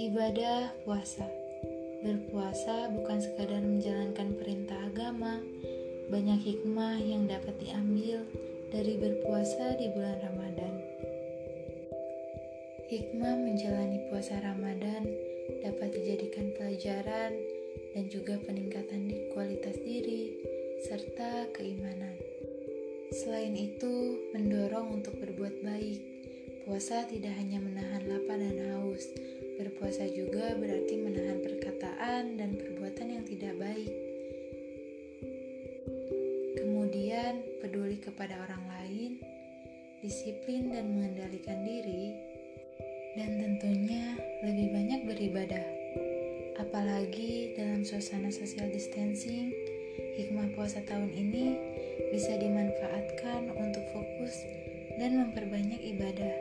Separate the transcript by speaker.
Speaker 1: Ibadah puasa Berpuasa bukan sekadar menjalankan perintah agama Banyak hikmah yang dapat diambil dari berpuasa di bulan Ramadan Hikmah menjalani puasa Ramadan dapat dijadikan pelajaran dan juga peningkatan di kualitas diri serta keimanan. Selain itu, mendorong untuk berbuat baik. Puasa tidak hanya menahan lapar dan haus, berpuasa juga berarti menahan perkataan dan perbuatan yang tidak baik. Kemudian, peduli kepada orang lain, disiplin dan mengendalikan diri, dan tentunya lebih banyak beribadah. Apalagi dalam suasana social distancing, hikmah puasa tahun ini bisa dimanfaatkan untuk fokus dan memperbanyak ibadah.